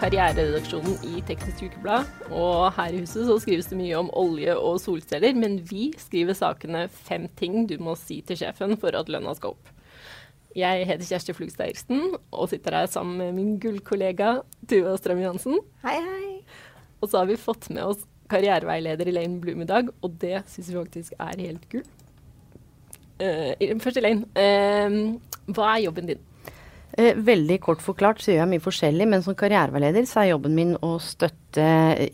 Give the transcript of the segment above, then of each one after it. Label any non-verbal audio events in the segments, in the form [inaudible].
karriereredaksjonen i Teknisk Ukeblad. Og her i huset så skrives det mye om olje og solceller, men vi skriver sakene 'Fem ting du må si til sjefen for at lønna skal opp'. Jeg heter Kjersti Flugstad Eriksen og sitter her sammen med min gullkollega Tuva Strøm Johansen. Hei, hei. Og så har vi fått med oss karriereveileder Elaine Bloom i dag, og det syns vi faktisk er helt gull. Uh, først, Elaine. Uh, hva er jobben din? Eh, veldig kort forklart så gjør jeg mye forskjellig, men som karriereveileder så er jobben min å støtte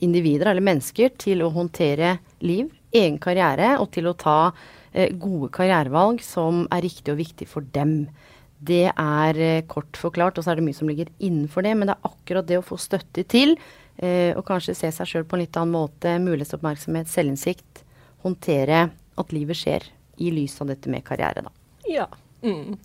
individer eller mennesker til å håndtere liv, egen karriere, og til å ta eh, gode karrierevalg som er riktig og viktig for dem. Det er eh, kort forklart, og så er det mye som ligger innenfor det, men det er akkurat det å få støtte til, og kanskje se seg sjøl på en litt annen måte, mulighetsoppmerksomhet, selvinnsikt, håndtere at livet skjer, i lys av dette med karriere, da. Ja. Mm.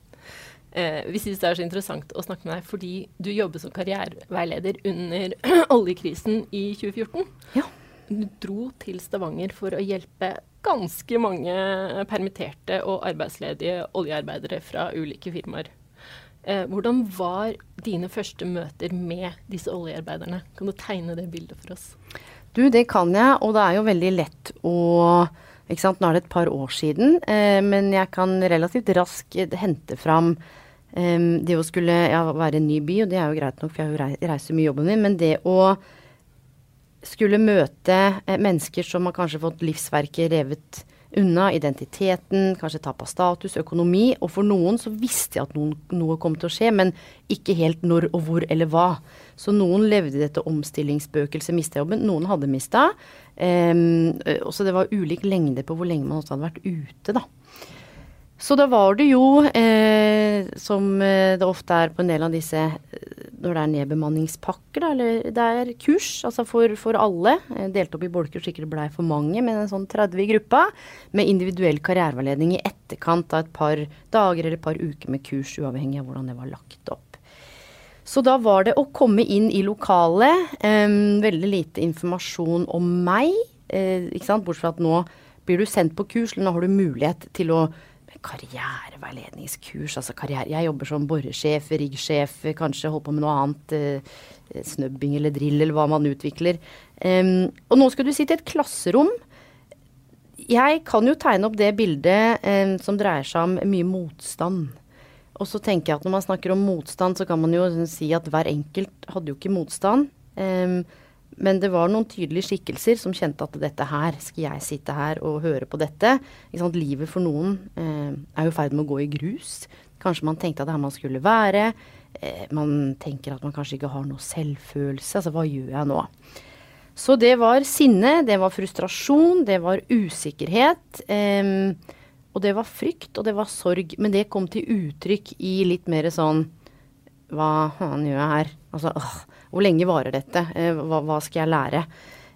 Eh, vi synes det er så interessant å snakke med deg fordi du jobber som karriereveileder under [clears throat] oljekrisen i 2014. Ja. Du dro til Stavanger for å hjelpe ganske mange permitterte og arbeidsledige oljearbeidere fra ulike firmaer. Eh, hvordan var dine første møter med disse oljearbeiderne? Kan du tegne det bildet for oss? Du, det kan jeg, og det er jo veldig lett å ikke sant? Nå er det et par år siden, eh, men jeg kan relativt raskt hente fram Um, det å skulle ja, være en ny by, og det er jo greit nok, for jeg reiser mye i jobben min, men det å skulle møte eh, mennesker som har kanskje fått livsverket revet unna, identiteten, kanskje tap av status, økonomi, og for noen så visste jeg at noen, noe kom til å skje, men ikke helt når og hvor eller hva. Så noen levde i dette omstillingsspøkelset, mista jobben, noen hadde mista. Um, så det var ulik lengde på hvor lenge man også hadde vært ute, da. Så da var det jo, eh, som eh, det ofte er på en del av disse eh, når det er nedbemanningspakker, da, eller det er kurs, altså for, for alle. Delt opp i bolker så ikke det blei for mange, men en sånn 30 i gruppa. Med individuell karriereveiledning i etterkant av et par dager eller et par uker med kurs, uavhengig av hvordan det var lagt opp. Så da var det å komme inn i lokalet. Eh, veldig lite informasjon om meg. Eh, ikke sant? Bortsett fra at nå blir du sendt på kurs, eller nå har du mulighet til å karriereveiledningskurs. Altså karriere. Jeg jobber som boresjef, riggsjef, kanskje holder på med noe annet. Eh, snubbing eller drill eller hva man utvikler. Um, og nå skal du sitte i et klasserom. Jeg kan jo tegne opp det bildet um, som dreier seg om mye motstand. Og så tenker jeg at når man snakker om motstand, så kan man jo si at hver enkelt hadde jo ikke motstand. Um, men det var noen tydelige skikkelser som kjente at dette her, skal jeg sitte her og høre på dette? Livet for noen eh, er jo i ferd med å gå i grus. Kanskje man tenkte at det er her man skulle være. Eh, man tenker at man kanskje ikke har noe selvfølelse. Altså hva gjør jeg nå? Så det var sinne, det var frustrasjon, det var usikkerhet. Eh, og det var frykt, og det var sorg. Men det kom til uttrykk i litt mer sånn Hva faen gjør jeg her? Altså, åh, hvor lenge varer dette? Eh, hva, hva skal jeg lære?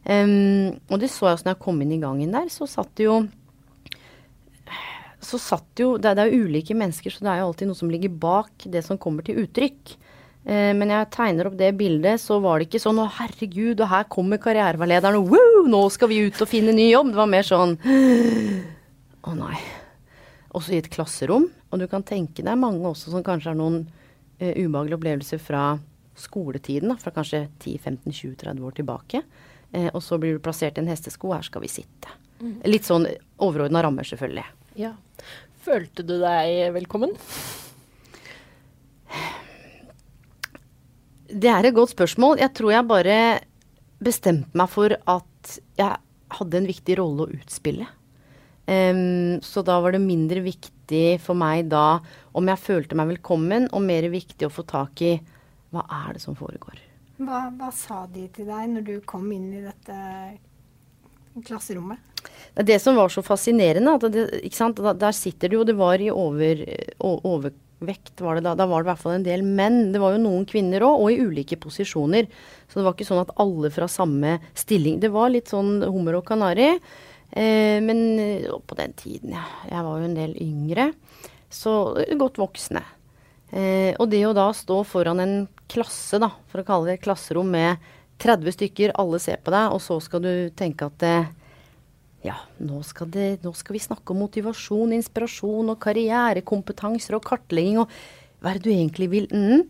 Um, og det så jeg også når jeg kom inn i gangen der, så satt det jo så satt jo det, er jo ulike mennesker, så det er jo alltid noe som ligger bak det som kommer til uttrykk. Eh, men jeg tegner opp det bildet, så var det ikke sånn 'Å, herregud, og her kommer karriereveilederen', og wow, nå skal vi ut og finne ny jobb'. Det var mer sånn 'Å nei'. Også i et klasserom. Og du kan tenke deg mange også som kanskje har noen uh, ubehagelige opplevelser fra skoletiden, da, fra kanskje 10-15-20-30 år tilbake. Eh, og så blir du plassert i en hestesko, her skal vi sitte. Mm. Litt sånn overordna rammer, selvfølgelig. Ja. Følte du deg velkommen? Det er et godt spørsmål. Jeg tror jeg bare bestemte meg for at jeg hadde en viktig rolle å utspille. Um, så da var det mindre viktig for meg da om jeg følte meg velkommen, og mer viktig å få tak i hva er det som foregår? Hva, hva sa de til deg når du kom inn i dette klasserommet? Det som var så fascinerende, det, da, der sitter du, og det var i over, overvekt var det da. Da var det i hvert fall en del menn. Det var jo noen kvinner òg, og i ulike posisjoner. Så det var ikke sånn at alle fra samme stilling. Det var litt sånn hummer og kanari. Eh, men på den tiden, ja. Jeg var jo en del yngre. Så godt voksne. Eh, og det å da stå foran en klasse, da, for å kalle det et klasserom med 30 stykker, alle ser på deg, og så skal du tenke at det, ja, nå skal, det, nå skal, vi snakke om motivasjon, inspirasjon og karrierekompetanser og kartlegging og hva er det du egentlig vil? Mm.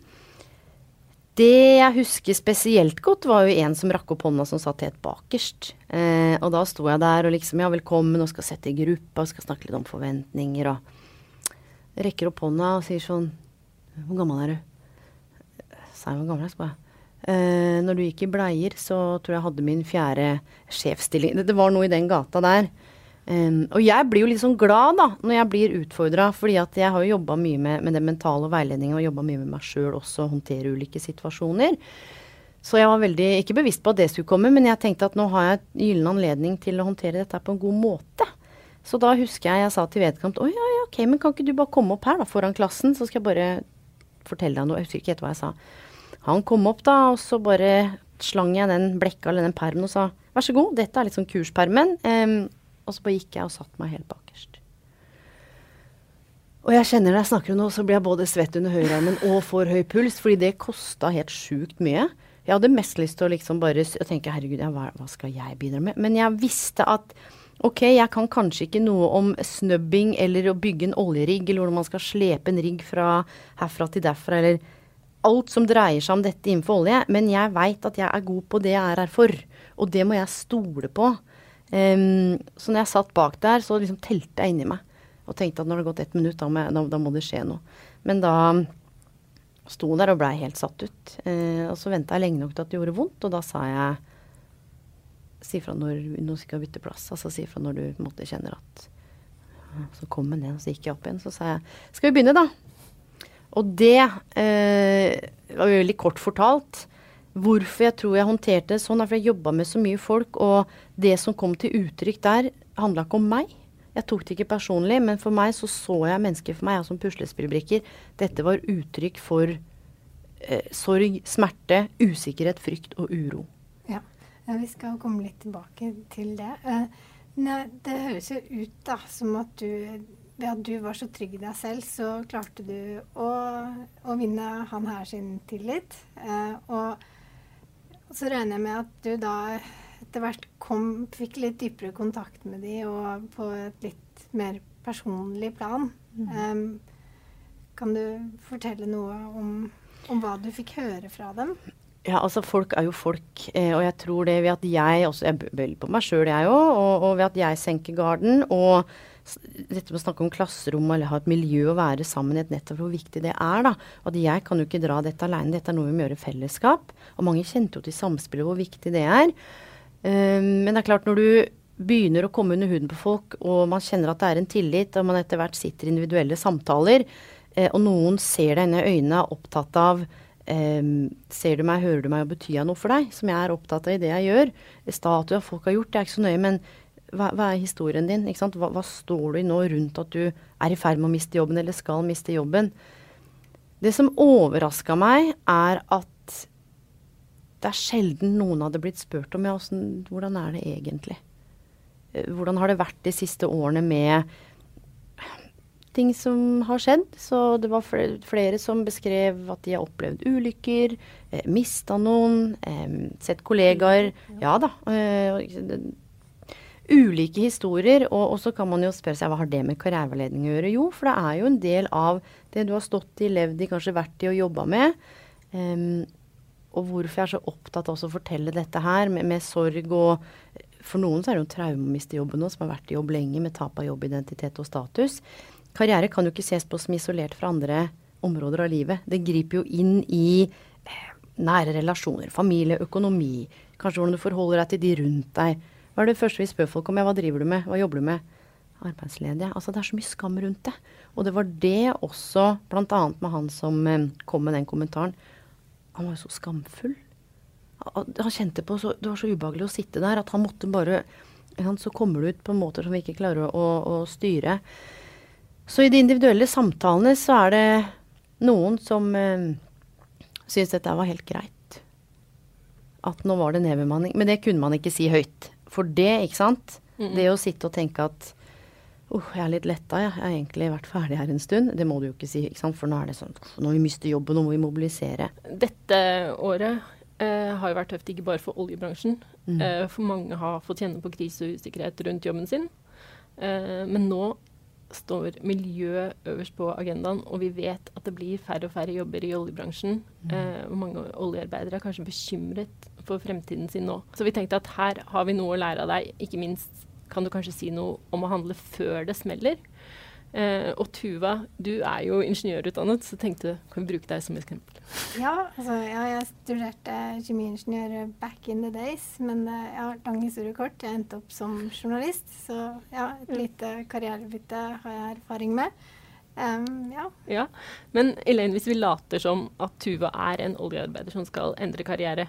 Det jeg husker spesielt godt, var jo en som rakk opp hånda som satt helt bakerst. Eh, og da sto jeg der og liksom ja, velkommen og skal sette i gruppa og skal snakke litt om forventninger og rekker opp hånda og sier sånn Hvor gammel er du? Jeg hvor gammel jeg er, spør. Eh, når du gikk i bleier, så tror jeg jeg hadde min fjerde sjefsstilling. Det, det var noe i den gata der. Um, og jeg blir jo litt sånn glad da, når jeg blir utfordra, fordi at jeg har jo jobba mye med, med det mentale veiledningen og jobba mye med meg sjøl også, håndtere ulike situasjoner. Så jeg var veldig, ikke bevisst på at det skulle komme, men jeg tenkte at nå har jeg gyllen anledning til å håndtere dette på en god måte. Så da husker jeg jeg sa til vedkommende å ja, ja, ok, men kan ikke du bare komme opp her da foran klassen, så skal jeg bare fortelle deg noe. Jeg husker ikke helt hva jeg sa. Han kom opp da, og så bare slang jeg den blekka eller den permen og sa vær så god, dette er liksom kurspermen. Um, og så bare gikk jeg og satte meg helt bakerst. Og jeg kjenner når jeg snakker nå, så blir jeg både svett under høyrearmen og får høy puls, fordi det kosta helt sjukt mye. Jeg hadde mest lyst til å liksom bare tenke herregud, ja, hva, hva, skal jeg bidra med? Men jeg visste at ok, jeg kan kanskje ikke noe om snubbing eller å bygge en oljerigg, eller hvordan man skal slepe en rigg fra herfra til derfra, eller alt som dreier seg om dette innenfor olje, men jeg veit at jeg er god på det jeg er her for. Og det må jeg stole på. Um, så når jeg satt bak der, så liksom telte jeg inni meg. Og tenkte at når det har gått ett minutt, da må, jeg, da, da må, det skje noe. Men da sto der og blei helt satt ut. Uh, og så venta jeg lenge nok til at det gjorde vondt, og da sa jeg Si fra når du skal bytte plass. Altså si fra når du måtte kjenner at Så kom jeg ned, og så gikk jeg opp igjen. Så sa jeg Skal vi begynne, da? Og det eh, var veldig kort fortalt. Hvorfor jeg tror jeg håndterte det sånn, er fordi jeg jobba med så mye folk, og det som kom til uttrykk der, handla ikke om meg. Jeg tok det ikke personlig, men for meg så så jeg mennesker for meg ja, som puslespillbrikker. Dette var uttrykk for eh, sorg, smerte, usikkerhet, frykt og uro. Ja. ja. vi skal komme litt tilbake til det. Eh, det høres jo ut da som at du ved at du var så trygg i deg selv, så klarte du å, å vinne han her sin tillit. Eh, og så regner jeg med at du da etter hvert kom, fikk litt dypere kontakt med de, og på et litt mer personlig plan. Mm. Um, kan du fortelle noe om, om, hva du fikk høre fra dem? Ja, altså Folk er jo folk, eh, og jeg tror det ved at jeg også Jeg bøyer på meg sjøl, jeg òg. Og, og, ved at jeg senker garden og dette med å snakke om klasserom eller ha et miljø å være sammen i et nettverk, hvor viktig det er. da. At jeg kan jo ikke dra dette alene, dette er noe vi må gjøre i fellesskap. Og mange kjente jo til samspillet, hvor viktig det er. Um, men det er klart, når du begynner å komme under huden på folk, og man kjenner at det er en tillit, og man etter hvert sitter i individuelle samtaler, eh, og noen ser deg inn i øynene, er opptatt av um, Ser du meg, hører du meg, og betyr jeg noe for deg? Som jeg er opptatt av i det jeg gjør. Statuer folk har gjort, det er ikke så nøye, men hva, hva, er historien din? Hva, hva, står du i nå rundt at du er i ferd med å miste jobben, eller skal miste jobben? Det som overraska meg, er at det er sjelden noen hadde blitt spurt om ja, hvordan er det egentlig? Eh, hvordan har det vært de siste årene med ting som har skjedd? Så det var flere, flere som beskrev at de har opplevd ulykker, eh, mista noen, eh, sett kollegaer. Ja da. Eh, ulike historier. Og, så kan man jo spørre seg hva har det med karriereveiledning å gjøre? Jo, for det er jo en del av det du har stått i, levd i, kanskje vært i og jobba med. Um, og hvorfor jeg er så opptatt av å fortelle dette her med, med, sorg og For noen så er det jo traume å miste jobben nå, som har vært i jobb lenge med tap av jobbidentitet og status. Karriere kan jo ikke ses på som isolert fra andre områder av livet. Det griper jo inn i eh, nære relasjoner, familie, økonomi, kanskje hvordan du forholder deg til de rundt deg hva er det første vi spør folk om? Ja, hva driver du med? Hva jobber du med? Arbeidsledige. Altså det er så mye skam rundt det. Og det var det også, bl.a. med han som eh, kom med den kommentaren. Han var jo så skamfull. Han kjente på så, Det var så ubehagelig å sitte der at han måtte bare Så kommer det ut på måter som vi ikke klarer å, å, styre. Så i de individuelle samtalene så er det noen som eh, syns dette var helt greit. At nå var det nedbemanning. Men det kunne man ikke si høyt for det, ikke sant. Mm -mm. Det å sitte og tenke at Oh, jeg er litt letta, jeg. jeg har egentlig vært ferdig her en stund. Det må du jo ikke si, ikke sant? for nå er det sånn Nå vi mister jobben, nå må vi mobilisere. Dette året eh, har jo vært tøft, ikke bare for oljebransjen. Mm. Eh, for mange har fått kjenne på krise og usikkerhet rundt jobben sin. Eh, men nå står miljø øverst på agendaen, og vi vet at det blir færre og færre jobber i oljebransjen. Mm. Eh, mange oljearbeidere er kanskje bekymret for fremtiden sin nå. Så vi tenkte at her har vi noe å lære av deg. Ikke minst kan du kanskje si noe om å handle før det smeller. Eh, og Tuva, du er jo ingeniørutdannet, så tenkte kan vi bruke deg som eksempel. Ja, altså, ja, jeg studerte kjemiingeniør back in the days, men uh, ja, lang historiekort. Jeg endte opp som journalist, så ja, et lite karrierebytte har jeg erfaring med. Um, ja. ja. Men Elaine, hvis vi later som at Tuva er en oljearbeider som skal endre karriere,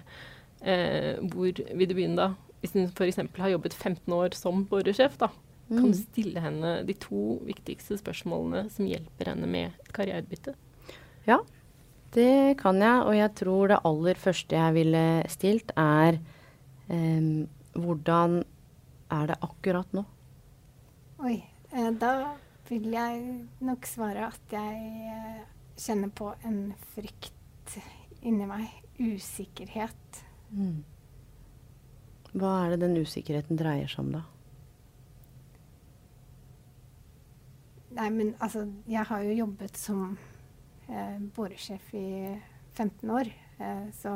eh, hvor vil du begynne da? Hvis hun f.eks. har jobbet 15 år som boresjef, da, kan du mm. stille henne de to viktigste spørsmålene som hjelper henne med et karrierebytte? Ja, det kan jeg. Og jeg tror det aller første jeg ville stilt, er um, hvordan er det akkurat nå? Oi. Eh, da vil jeg nok svare at jeg eh, kjenner på en frykt inni meg. Usikkerhet. Mm. Hva er det den usikkerheten dreier seg om, da? Nei, men altså Jeg har jo jobbet som eh, boresjef i 15 år. Eh, så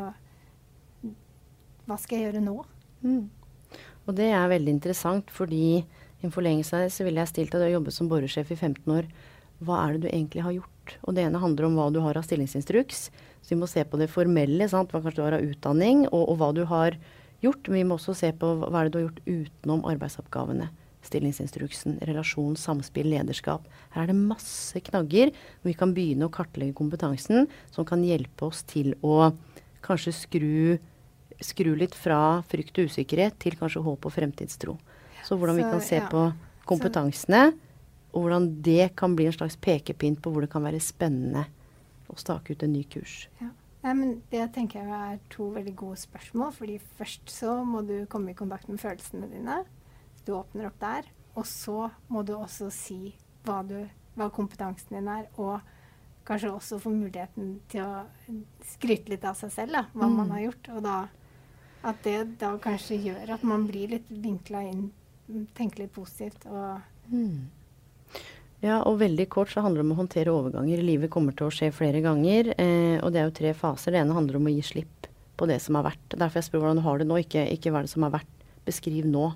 hva skal jeg gjøre nå? Mm. Og det er veldig interessant, fordi i en forlengelse av det så ville jeg stilt deg, du har jobbet som boresjef i 15 år. Hva er det du egentlig har gjort? Og det ene handler om hva du har av stillingsinstruks. Så vi må se på det formelle, sant? hva kanskje du har av utdanning, og, og hva du har gjort. Men vi må også se på hva er det du har gjort utenom arbeidsoppgavene stillingsinstruksen, relasjon, samspill, lederskap. Her er det masse knagger hvor vi kan begynne å kartlegge kompetansen som kan hjelpe oss til å kanskje skru, skru litt fra frykt og usikkerhet til kanskje håp og fremtidstro. Så hvordan Så, vi kan se ja. på kompetansene, og hvordan det kan bli en slags pekepinn på hvor det kan være spennende å stake ut en ny kurs. Ja. Nei, men det tenker jeg er to veldig gode spørsmål. fordi først så må du komme i kontakt med følelsene dine. Du åpner opp der. Og så må du også si hva, du, hva kompetansen din er, og kanskje også få muligheten til å skryte litt av seg selv, da, hva mm. man har gjort. Og da, at det da kanskje gjør at man blir litt vinkla inn, tenker litt positivt og mm. Ja, og veldig kort så handler det om å håndtere overganger. Livet kommer til å skje flere ganger, eh, og det er jo tre faser. Det ene handler om å gi slipp på det som har vært. Derfor jeg spør hvordan du har det nå, ikke, ikke hva det som har vært. Beskriv nå.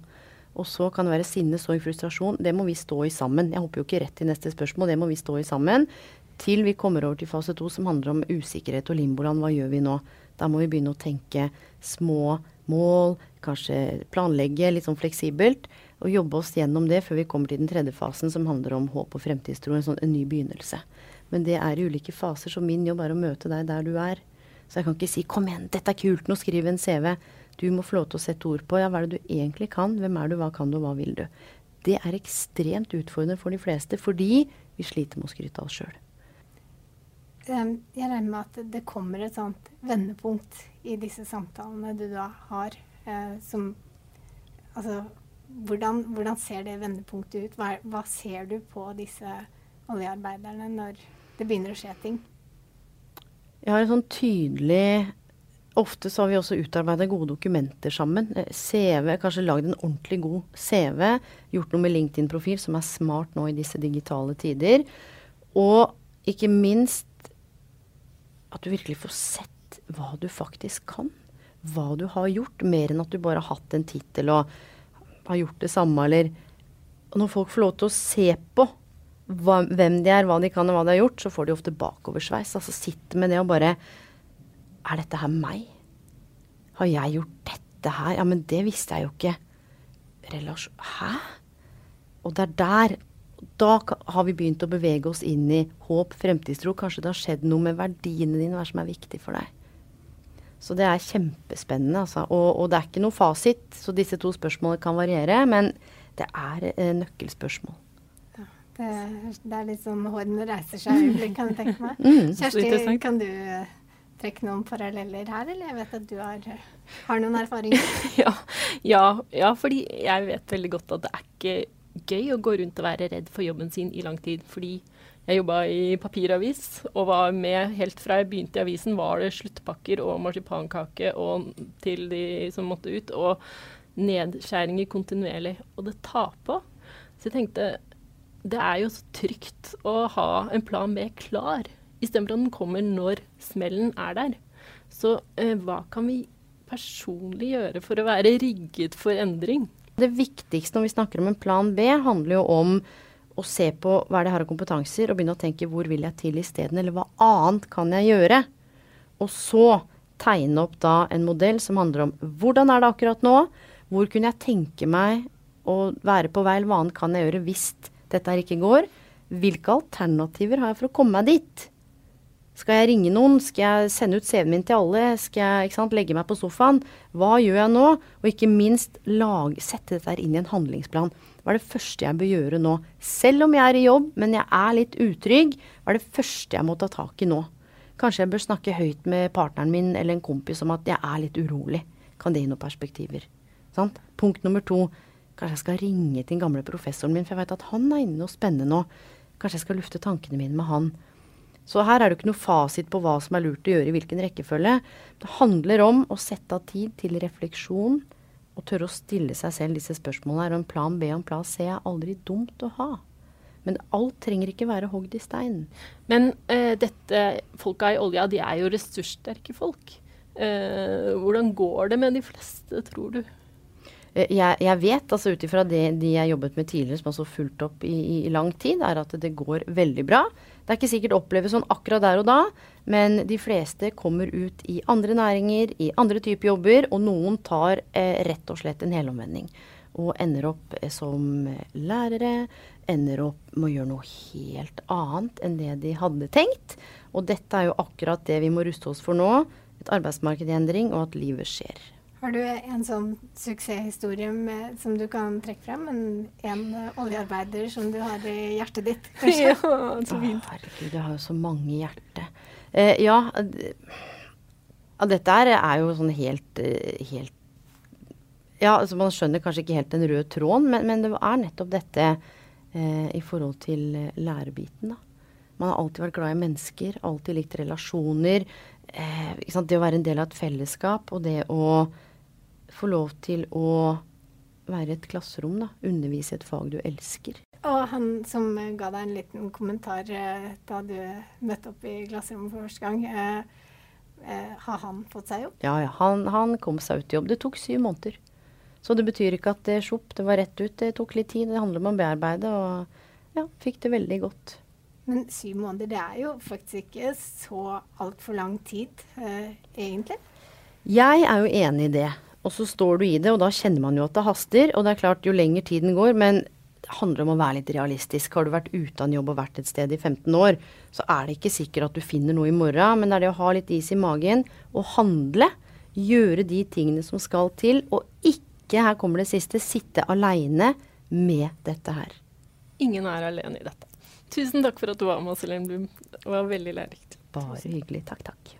Og så kan det være sinne, sorg, frustrasjon. Det må vi stå i sammen. Jeg hopper jo ikke rett til neste spørsmål, det må vi stå i sammen. Til vi kommer over til fase to, som handler om usikkerhet og limboland. Hva gjør vi nå? Da må vi begynne å tenke små mål, kanskje planlegge litt sånn fleksibelt. Og jobbe oss gjennom det før vi kommer til den tredje fasen, som handler om håp og fremtidstro. En, sånn, en ny begynnelse. Men det er i ulike faser, så min jobb er å møte deg der du er. Så jeg kan ikke si 'kom igjen, dette er kult, nå skriv en CV'. Du må få lov til å sette ord på ja, hva er det du egentlig kan, hvem er du, hva kan du, hva vil du. Det er ekstremt utfordrende for de fleste fordi vi sliter med å skryte av oss sjøl. Jeg regner med at det kommer et sånt vendepunkt i disse samtalene du da har, eh, som Altså, hvordan, hvordan, ser det vendepunktet ut? Hva, hva ser du på disse oljearbeiderne når det begynner å skje ting? Jeg har en sånn tydelig Ofte så har vi også utarbeida gode dokumenter sammen. Eh, CV, kanskje lagd en ordentlig god CV. Gjort noe med LinkedIn-profil som er smart nå i disse digitale tider. Og ikke minst at du virkelig får sett hva du faktisk kan. Hva du har gjort, mer enn at du bare har hatt en tittel og har gjort det samme, eller og Når folk får lov til å se på hva, hvem de er, hva de kan og hva de har gjort, så får de ofte bakoversveis. Altså sitter med det og bare er dette her meg? Har jeg gjort dette her? Ja, men det visste jeg jo ikke. Relasjon Hæ? Og det er der Da har vi begynt å bevege oss inn i håp, fremtidstro. Kanskje det har skjedd noe med verdiene dine, hva som er viktig for deg. Så det er kjempespennende, altså. Og, og det er ikke noe fasit, så disse to spørsmålene kan variere. Men det er eh, nøkkelspørsmål. Det, det, er litt sånn hårene reiser seg, kan jeg tenke meg. Mm, Kjersti, kan du trekke noen paralleller her, eller jeg vet at du har, har noen erfaringer? [laughs] ja, ja, ja, fordi jeg vet veldig godt at det er ikke gøy å gå rundt og være redd for jobben sin i lang tid. Fordi jeg jobba i papiravis og var med helt fra jeg begynte i avisen, var det sluttpakker og marsipankake og til de som måtte ut, og nedskjæringer kontinuerlig. Og det tar på. Så jeg tenkte det er jo så trygt å ha en plan B klar, istedenfor at den kommer når smellen er der. Så eh, hva kan vi personlig gjøre for å være rigget for endring? Det viktigste når vi snakker om en plan B, handler jo om å se på hva det jeg har av kompetanser, og begynne å tenke hvor vil jeg til isteden, eller hva annet kan jeg gjøre? Og så tegne opp da en modell som handler om hvordan er det akkurat nå? Hvor kunne jeg tenke meg å være på vei, eller hva annet kan jeg gjøre hvis dette her ikke går? Hvilke alternativer har jeg for å komme meg dit? Skal jeg ringe noen? Skal jeg sende ut CV-en min til alle? Skal jeg sant, legge meg på sofaen? Hva gjør jeg nå? Og ikke minst lag, sette dette inn i en handlingsplan. Hva er det første jeg bør gjøre nå? Selv om jeg er i jobb, men jeg er litt utrygg, hva er det første jeg må ta tak i nå? Kanskje jeg bør snakke høyt med partneren min eller en kompis om at jeg er litt urolig. Kan det gi noen perspektiver? Sant? Punkt nummer to. Kanskje jeg skal ringe til den gamle professoren min, for jeg vet at han er inne noe spennende nå. Kanskje jeg skal lufte tankene mine med han. Så her er det ikke noe fasit på hva som er lurt å gjøre i hvilken rekkefølge. Det handler om å sette av tid til refleksjon og tørre å stille seg selv disse spørsmålene. Er en plan B og en plan C er aldri dumt å ha. Men alt trenger ikke være hogd i stein. Men uh, dette folka i olja, de er jo ressurssterke folk. Uh, hvordan går det med de fleste, tror du? Eh, jeg, jeg, vet, altså ut ifra det de jeg jobbet med tidligere, som har fulgt opp i, i, lang tid, er at det går veldig bra. Det er ikke sikkert oppleves sånn akkurat der og da, men de fleste kommer ut i andre næringer, i andre typer jobber, og noen tar eh, rett og slett en helomvending. Og ender opp eh, som lærere, ender opp med å gjøre noe helt annet enn det de hadde tenkt. Og dette er jo akkurat det vi må ruste oss for nå. Et arbeidsmarked i endring, og at livet skjer. Har du en sånn suksesshistorie med, som du kan trekke frem? En, en oljearbeider som du har i hjertet ditt, kanskje? [laughs] ja, så fint. Å, herregud, jeg har jo så mange i hjertet. Eh, ja, ja, dette er, er jo sånn helt, eh, helt Ja, altså man skjønner kanskje ikke helt den røde tråden, men, men det er nettopp dette eh, i forhold til eh, lærebiten, da. Man har alltid vært glad i mennesker, alltid likt relasjoner. Eh, det å være en del av et fellesskap og det å få lov til å være et klasserom, da. Undervise et fag du elsker. Og han som ga deg en liten kommentar eh, da du møtte opp i klasserommet for første gang, eh, eh, har han fått seg jobb? Ja, ja. Han, han, kom seg ut i jobb. Det tok syv måneder. Så det betyr ikke at det sjopp, det var rett ut. Det tok litt tid. Det handler om å bearbeide, og ja, fikk det veldig godt. Men syv måneder, det er jo faktisk ikke så altfor lang tid, eh, egentlig? Jeg er jo enig i det. Og så står du i det, og da kjenner man jo at det haster. Og det er klart, jo lenger tiden går, men det handler om å være litt realistisk. Har du vært uten jobb og vært et sted i 15 år, så er det ikke sikkert at du finner noe i morgen. Men det er det å ha litt is i magen og handle. Gjøre de tingene som skal til. Og ikke, her kommer det siste, sitte aleine med dette her. Ingen er alene i dette. Tusen takk for at du var med oss, Helen Blum. Det var veldig lærerikt. Bare hyggelig. Takk, takk.